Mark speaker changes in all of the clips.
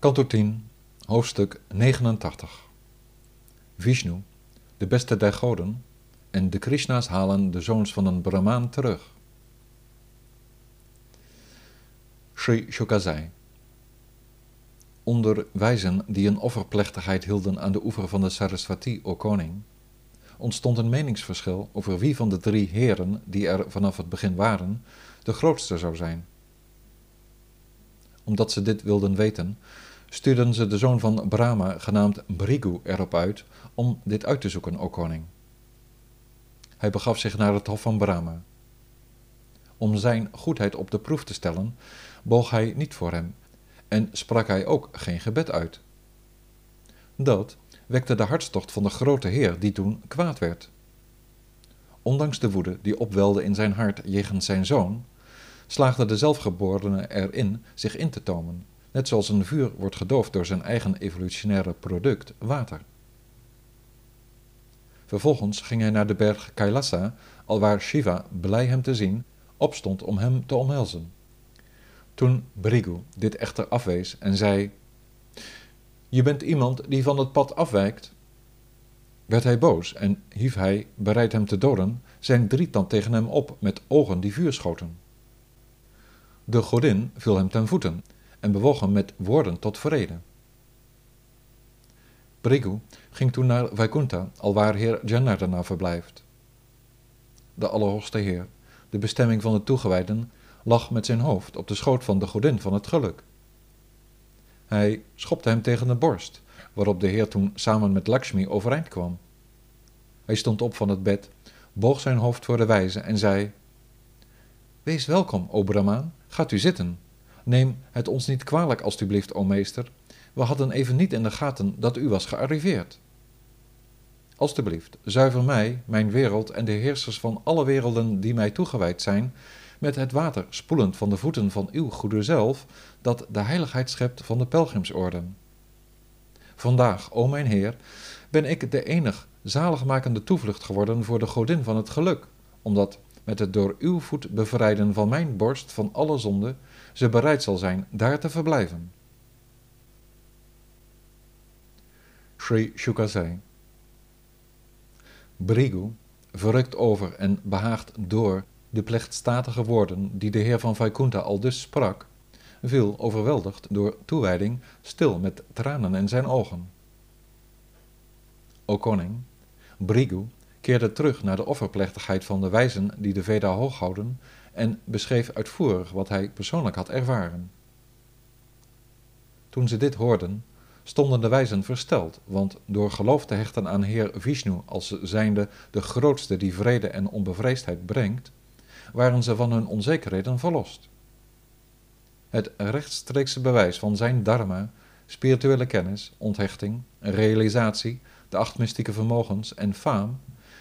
Speaker 1: Kanto 10, hoofdstuk 89 Vishnu, de beste der goden, en de Krishna's halen de zoons van een Brahmaan terug. Sri Shuka zei: Onder wijzen die een offerplechtigheid hielden aan de oever van de Saraswati, o koning, ontstond een meningsverschil over wie van de drie heren die er vanaf het begin waren, de grootste zou zijn. Omdat ze dit wilden weten, stuurden ze de zoon van Brahma, genaamd Brigu, erop uit om dit uit te zoeken, o koning. Hij begaf zich naar het hof van Brahma. Om zijn goedheid op de proef te stellen, boog hij niet voor hem en sprak hij ook geen gebed uit. Dat wekte de hartstocht van de grote Heer, die toen kwaad werd. Ondanks de woede die opwelde in zijn hart jegens zijn zoon, slaagde de zelfgeborene erin zich in te tomen, net zoals een vuur wordt gedoofd door zijn eigen evolutionaire product, water. Vervolgens ging hij naar de berg Kailasa, alwaar Shiva, blij hem te zien, opstond om hem te omhelzen. Toen Brigu dit echter afwees en zei: Je bent iemand die van het pad afwijkt. Werd hij boos en hief hij, bereid hem te doden, zijn drietand tegen hem op met ogen die vuur schoten. De godin viel hem ten voeten en bewoog hem met woorden tot vrede. Brigu ging toen naar Vaikuntha, alwaar heer Janardana verblijft. De Allerhoogste Heer, de bestemming van de toegewijden, lag met zijn hoofd op de schoot van de godin van het geluk. Hij schopte hem tegen de borst, waarop de heer toen samen met Lakshmi overeind kwam. Hij stond op van het bed, boog zijn hoofd voor de wijze en zei: Wees welkom, o Brahmaan, gaat u zitten. Neem het ons niet kwalijk, alstublieft, o meester. We hadden even niet in de gaten dat u was gearriveerd. Alstublieft, zuiver mij, mijn wereld en de heersers van alle werelden die mij toegewijd zijn, met het water spoelend van de voeten van uw goede zelf, dat de heiligheid schept van de pelgrimsorden. Vandaag, o mijn Heer, ben ik de enig zaligmakende toevlucht geworden voor de godin van het geluk, omdat met het door uw voet bevrijden van mijn borst van alle zonde, ze bereid zal zijn daar te verblijven. Sri Shuka zei, Brigu, verrukt over en behaagd door de plechtstatige woorden die de heer van Vaikunta al dus sprak, viel overweldigd door toewijding stil met tranen in zijn ogen. O koning, Brigu keerde terug naar de offerplechtigheid van de wijzen die de Veda hoog houden en beschreef uitvoerig wat hij persoonlijk had ervaren. Toen ze dit hoorden, stonden de wijzen versteld, want door geloof te hechten aan Heer Vishnu als zijnde de grootste die vrede en onbevreesdheid brengt, waren ze van hun onzekerheden verlost. Het rechtstreekse bewijs van zijn dharma, spirituele kennis, onthechting, realisatie, de acht mystieke vermogens en faam,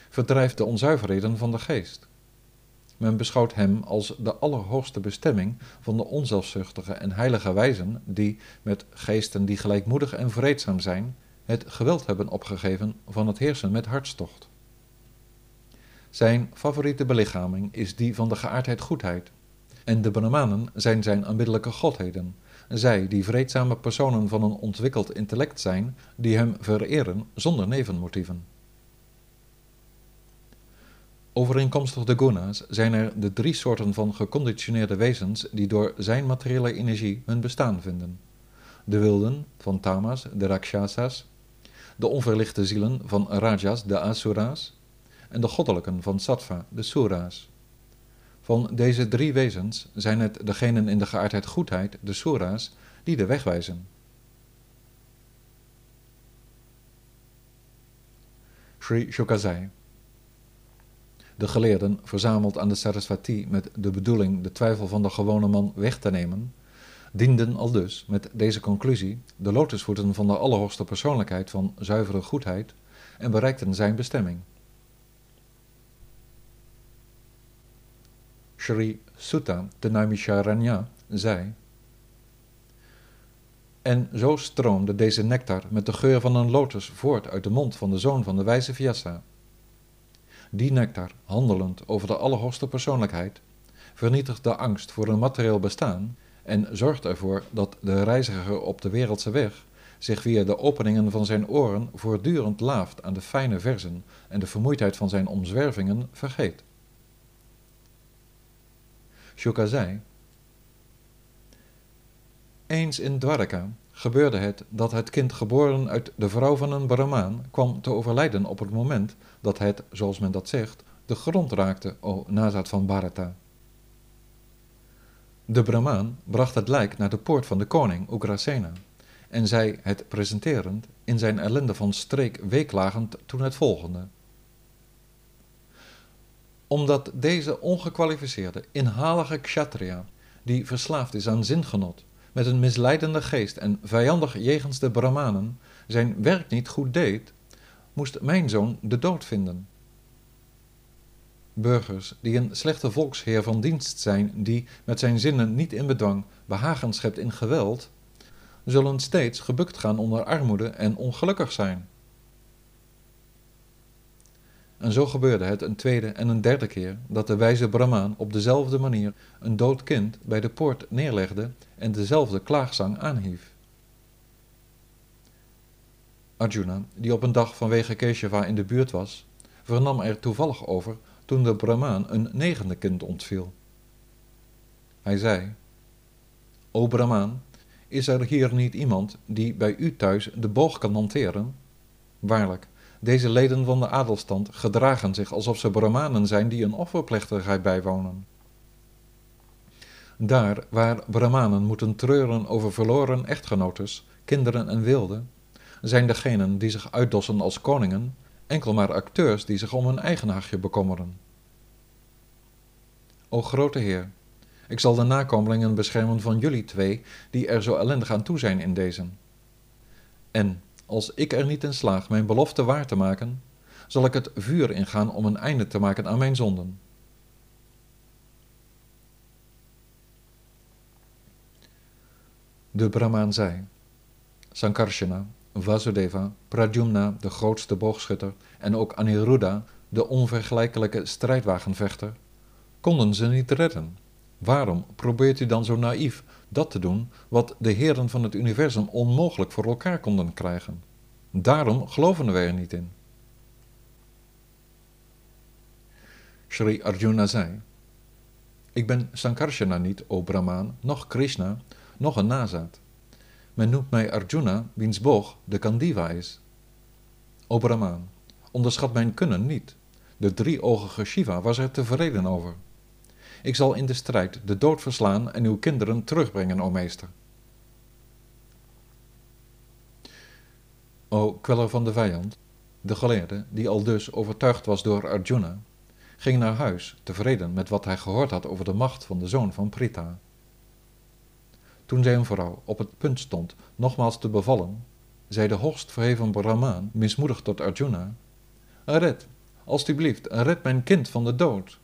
Speaker 1: verdrijft de onzuiverheden van de geest. Men beschouwt hem als de allerhoogste bestemming van de onzelfzuchtige en heilige wijzen die, met geesten die gelijkmoedig en vreedzaam zijn, het geweld hebben opgegeven van het heersen met hartstocht. Zijn favoriete belichaming is die van de geaardheid goedheid, en de Brahmanen zijn zijn aanbiddelijke godheden, zij die vreedzame personen van een ontwikkeld intellect zijn, die hem vereren zonder nevenmotieven. Overeenkomstig de guna's zijn er de drie soorten van geconditioneerde wezens die door zijn materiële energie hun bestaan vinden. De wilden, van tamas, de rakshasas, de onverlichte zielen, van rajas, de asuras, en de goddelijken van sattva, de sura's. Van deze drie wezens zijn het degenen in de geaardheid goedheid, de sura's, die de weg wijzen. Sri Shukazai de geleerden, verzameld aan de Saraswati met de bedoeling de twijfel van de gewone man weg te nemen, dienden al dus met deze conclusie de lotusvoeten van de allerhoogste persoonlijkheid van zuivere goedheid en bereikten zijn bestemming. Sri Sutta de Naimisharanya zei en zo stroomde deze nectar met de geur van een lotus voort uit de mond van de zoon van de wijze Vyasa die nectar, handelend over de allerhoogste persoonlijkheid, vernietigt de angst voor een materieel bestaan en zorgt ervoor dat de reiziger op de wereldse weg zich via de openingen van zijn oren voortdurend laaft aan de fijne verzen en de vermoeidheid van zijn omzwervingen vergeet. Shuka zei, Eens in Dwarka gebeurde het dat het kind geboren uit de vrouw van een Brahmaan kwam te overlijden op het moment dat het, zoals men dat zegt, de grond raakte, o nazaat van Bharata. De Brahmaan bracht het lijk naar de poort van de koning, Ugrasena, en zei het presenterend, in zijn ellende van streek weeklagend, toen het volgende. Omdat deze ongekwalificeerde, inhalige kshatriya, die verslaafd is aan zingenot, met een misleidende geest en vijandig jegens de Brahmanen, zijn werk niet goed deed, moest mijn zoon de dood vinden. Burgers die een slechte volksheer van dienst zijn, die met zijn zinnen niet in bedwang behagen schept in geweld, zullen steeds gebukt gaan onder armoede en ongelukkig zijn. En zo gebeurde het een tweede en een derde keer dat de wijze Brahmaan op dezelfde manier een dood kind bij de poort neerlegde en dezelfde klaagzang aanhief. Arjuna, die op een dag vanwege Keshava in de buurt was, vernam er toevallig over toen de Brahmaan een negende kind ontviel. Hij zei: O Brahmaan, is er hier niet iemand die bij u thuis de boog kan hanteren? Waarlijk, deze leden van de adelstand gedragen zich alsof ze Brahmanen zijn die een offerplechtigheid bijwonen. Daar waar Brahmanen moeten treuren over verloren echtgenotes, kinderen en wilden, zijn degenen die zich uitdossen als koningen enkel maar acteurs die zich om hun eigen hachje bekommeren. O grote Heer, ik zal de nakomelingen beschermen van jullie twee, die er zo ellendig aan toe zijn in deze. En, als ik er niet in slaag mijn belofte waar te maken, zal ik het vuur ingaan om een einde te maken aan mijn zonden. De Brahmaan zei, Sankarsana, Vasudeva, Pradyumna, de grootste boogschutter, en ook Aniruddha, de onvergelijkelijke strijdwagenvechter, konden ze niet redden. Waarom probeert u dan zo naïef dat te doen wat de heren van het universum onmogelijk voor elkaar konden krijgen? Daarom geloven wij er niet in. Sri Arjuna zei: Ik ben Sankarsana niet, o Brahmaan, noch Krishna, noch een nazaat. Men noemt mij Arjuna, wiens boog de Kandiva is. O Brahmaan, onderschat mijn kunnen niet. De drieoogige Shiva was er tevreden over. Ik zal in de strijd de dood verslaan en uw kinderen terugbrengen, o meester. O kweller van de vijand, de geleerde, die al dus overtuigd was door Arjuna, ging naar huis, tevreden met wat hij gehoord had over de macht van de zoon van Prita. Toen zijn vrouw op het punt stond nogmaals te bevallen, zei de hoogst verheven Brahmaan, mismoedig tot Arjuna, Red, alstublieft, red mijn kind van de dood.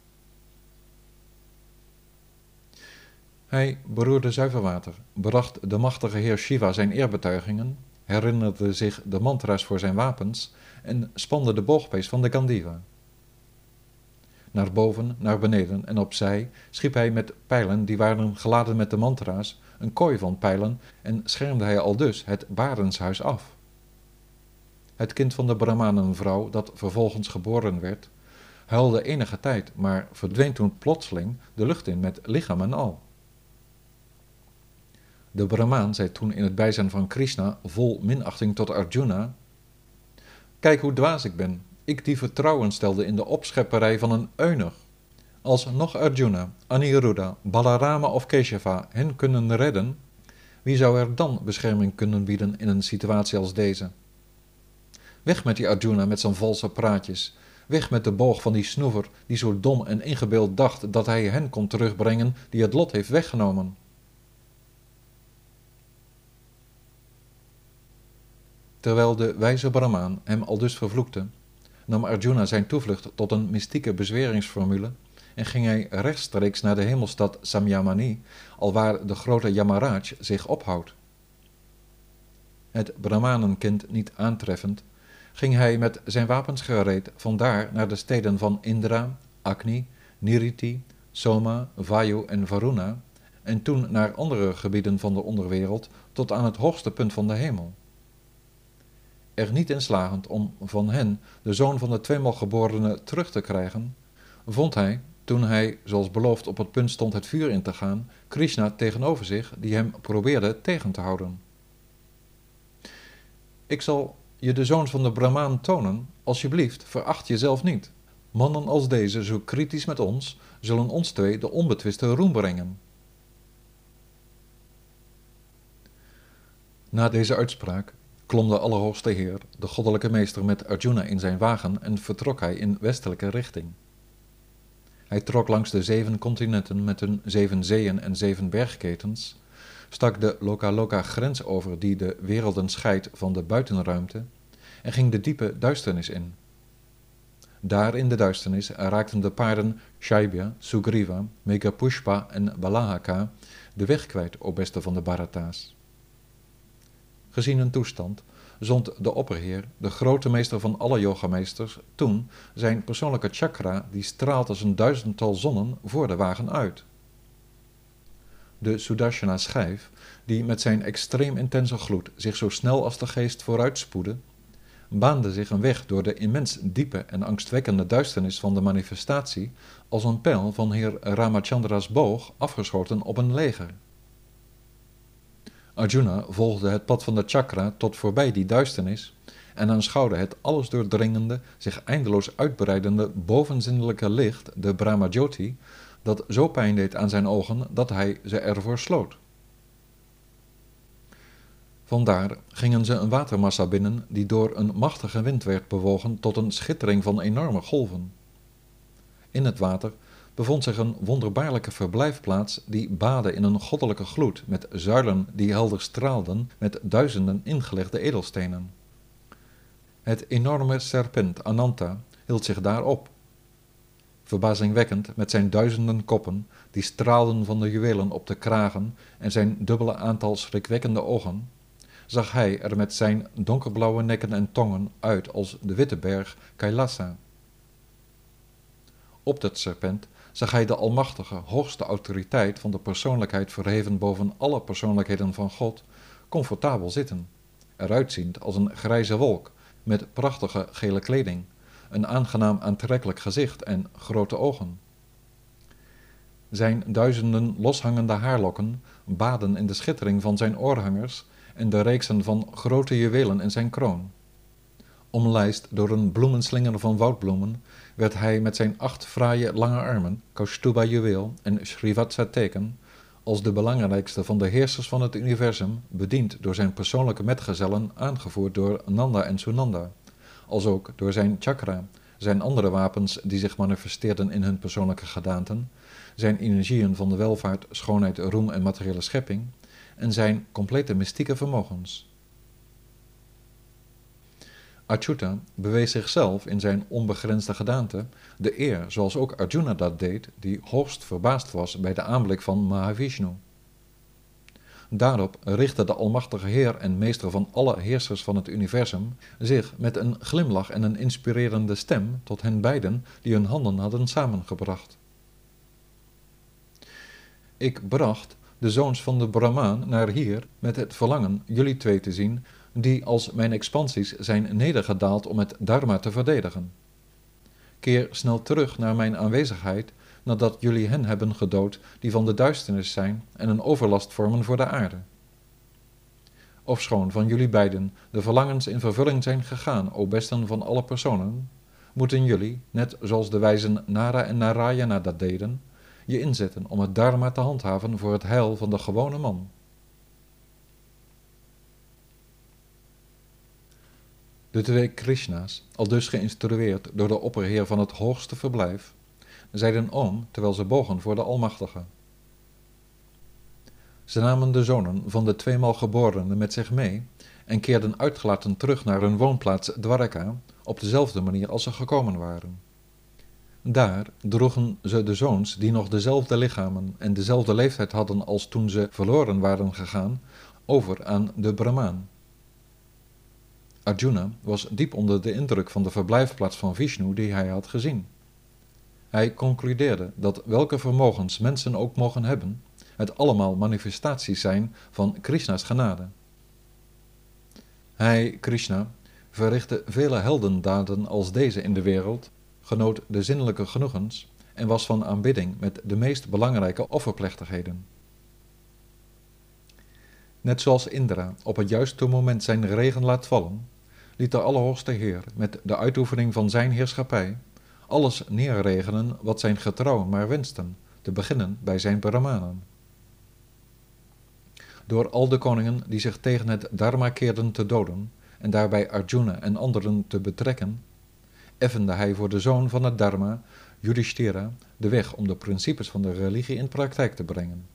Speaker 1: Hij beroerde zuiver water, bracht de machtige heer Shiva zijn eerbetuigingen, herinnerde zich de mantra's voor zijn wapens en spande de boogpees van de Gandiva. Naar boven, naar beneden en opzij schiep hij met pijlen die waren geladen met de mantra's een kooi van pijlen en schermde hij al dus het barenshuis af. Het kind van de Brahmanenvrouw, dat vervolgens geboren werd, huilde enige tijd, maar verdween toen plotseling de lucht in met lichaam en al. De Brahmaan zei toen in het bijzijn van Krishna, vol minachting tot Arjuna: Kijk hoe dwaas ik ben, ik die vertrouwen stelde in de opschepperij van een eunuch. Als nog Arjuna, Aniruddha, Balarama of Keshava hen kunnen redden, wie zou er dan bescherming kunnen bieden in een situatie als deze? Weg met die Arjuna met zijn valse praatjes. Weg met de boog van die snoever die zo dom en ingebeeld dacht dat hij hen kon terugbrengen die het lot heeft weggenomen. Terwijl de wijze Brahmaan hem aldus vervloekte, nam Arjuna zijn toevlucht tot een mystieke bezweringsformule en ging hij rechtstreeks naar de hemelstad Samyamani, alwaar de grote Yamaraj zich ophoudt. Het Brahmanenkind niet aantreffend, ging hij met zijn wapens gereed vandaar naar de steden van Indra, Agni, Niriti, Soma, Vayu en Varuna, en toen naar andere gebieden van de onderwereld tot aan het hoogste punt van de hemel. Er niet in slagend om van hen de zoon van de tweemaal geborene terug te krijgen, vond hij, toen hij, zoals beloofd, op het punt stond het vuur in te gaan, Krishna tegenover zich, die hem probeerde tegen te houden. Ik zal je de zoons van de Brahmaan tonen, alsjeblieft, veracht jezelf niet. Mannen als deze, zo kritisch met ons, zullen ons twee de onbetwiste roem brengen. Na deze uitspraak klom de Allerhoogste Heer, de goddelijke meester, met Arjuna in zijn wagen en vertrok hij in westelijke richting. Hij trok langs de zeven continenten met hun zeven zeeën en zeven bergketens, stak de Loka-Loka grens over die de werelden scheidt van de buitenruimte en ging de diepe duisternis in. Daar in de duisternis raakten de paarden Shaibya, Sugriva, Megapushpa en Balahaka de weg kwijt, o beste van de Bharata's. Gezien hun toestand zond de opperheer, de grote meester van alle yogameesters, toen zijn persoonlijke chakra, die straalt als een duizendtal zonnen, voor de wagen uit. De Sudarshana schijf, die met zijn extreem intense gloed zich zo snel als de geest vooruitspoedde, baande zich een weg door de immens diepe en angstwekkende duisternis van de manifestatie als een pijl van heer Ramachandra's boog afgeschoten op een leger. Arjuna volgde het pad van de chakra tot voorbij die duisternis en aanschouwde het alles doordringende, zich eindeloos uitbreidende bovenzinnelijke licht, de Brahmajoti, dat zo pijn deed aan zijn ogen dat hij ze ervoor sloot. Vandaar gingen ze een watermassa binnen die door een machtige wind werd bewogen tot een schittering van enorme golven. In het water bevond zich een wonderbaarlijke verblijfplaats die baadde in een goddelijke gloed met zuilen die helder straalden met duizenden ingelegde edelstenen. Het enorme serpent Ananta hield zich daar op. Verbazingwekkend met zijn duizenden koppen, die straalden van de juwelen op de kragen en zijn dubbele aantal schrikwekkende ogen, zag hij er met zijn donkerblauwe nekken en tongen uit als de witte berg Kailasa. Op dat serpent zag hij de almachtige, hoogste autoriteit van de persoonlijkheid verheven boven alle persoonlijkheden van God, comfortabel zitten, eruitziend als een grijze wolk, met prachtige gele kleding, een aangenaam aantrekkelijk gezicht en grote ogen. Zijn duizenden loshangende haarlokken baden in de schittering van zijn oorhangers en de reeksen van grote juwelen in zijn kroon. Omlijst door een bloemenslinger van woudbloemen, werd hij met zijn acht fraaie lange armen, Kaustuba juweel en Srivatsa teken, als de belangrijkste van de heersers van het universum, bediend door zijn persoonlijke metgezellen, aangevoerd door Nanda en Sunanda, als ook door zijn chakra, zijn andere wapens die zich manifesteerden in hun persoonlijke gedaanten, zijn energieën van de welvaart, schoonheid, roem en materiële schepping, en zijn complete mystieke vermogens. Achyuta bewees zichzelf in zijn onbegrensde gedaante de eer, zoals ook Arjuna dat deed, die hoogst verbaasd was bij de aanblik van Mahavishnu. Daarop richtte de Almachtige Heer en Meester van alle heersers van het universum zich met een glimlach en een inspirerende stem tot hen beiden die hun handen hadden samengebracht. Ik bracht de zoons van de Brahmaan naar hier met het verlangen jullie twee te zien die als mijn expansies zijn nedergedaald om het dharma te verdedigen. Keer snel terug naar mijn aanwezigheid nadat jullie hen hebben gedood die van de duisternis zijn en een overlast vormen voor de aarde. Ofschoon van jullie beiden de verlangens in vervulling zijn gegaan, o besten van alle personen, moeten jullie, net zoals de wijzen Nara en Narayana dat deden, je inzetten om het dharma te handhaven voor het heil van de gewone man. De twee Krishna's, al dus geïnstrueerd door de opperheer van het hoogste verblijf, zeiden om terwijl ze bogen voor de Almachtige. Ze namen de zonen van de tweemaal geborenen met zich mee en keerden uitgelaten terug naar hun woonplaats Dwarka op dezelfde manier als ze gekomen waren. Daar droegen ze de zoons die nog dezelfde lichamen en dezelfde leeftijd hadden als toen ze verloren waren gegaan, over aan de Brahmaan. Arjuna was diep onder de indruk van de verblijfplaats van Vishnu die hij had gezien. Hij concludeerde dat welke vermogens mensen ook mogen hebben, het allemaal manifestaties zijn van Krishna's genade. Hij, Krishna, verrichtte vele heldendaden als deze in de wereld, genoot de zinnelijke genoegens en was van aanbidding met de meest belangrijke offerplechtigheden. Net zoals Indra op het juiste moment zijn regen laat vallen, liet de Allerhoogste Heer met de uitoefening van zijn heerschappij alles neerregenen wat zijn getrouwen maar wensten, te beginnen bij zijn Brahmanen. Door al de koningen die zich tegen het Dharma keerden te doden en daarbij Arjuna en anderen te betrekken, effende hij voor de zoon van het Dharma, Yudhishthira, de weg om de principes van de religie in praktijk te brengen.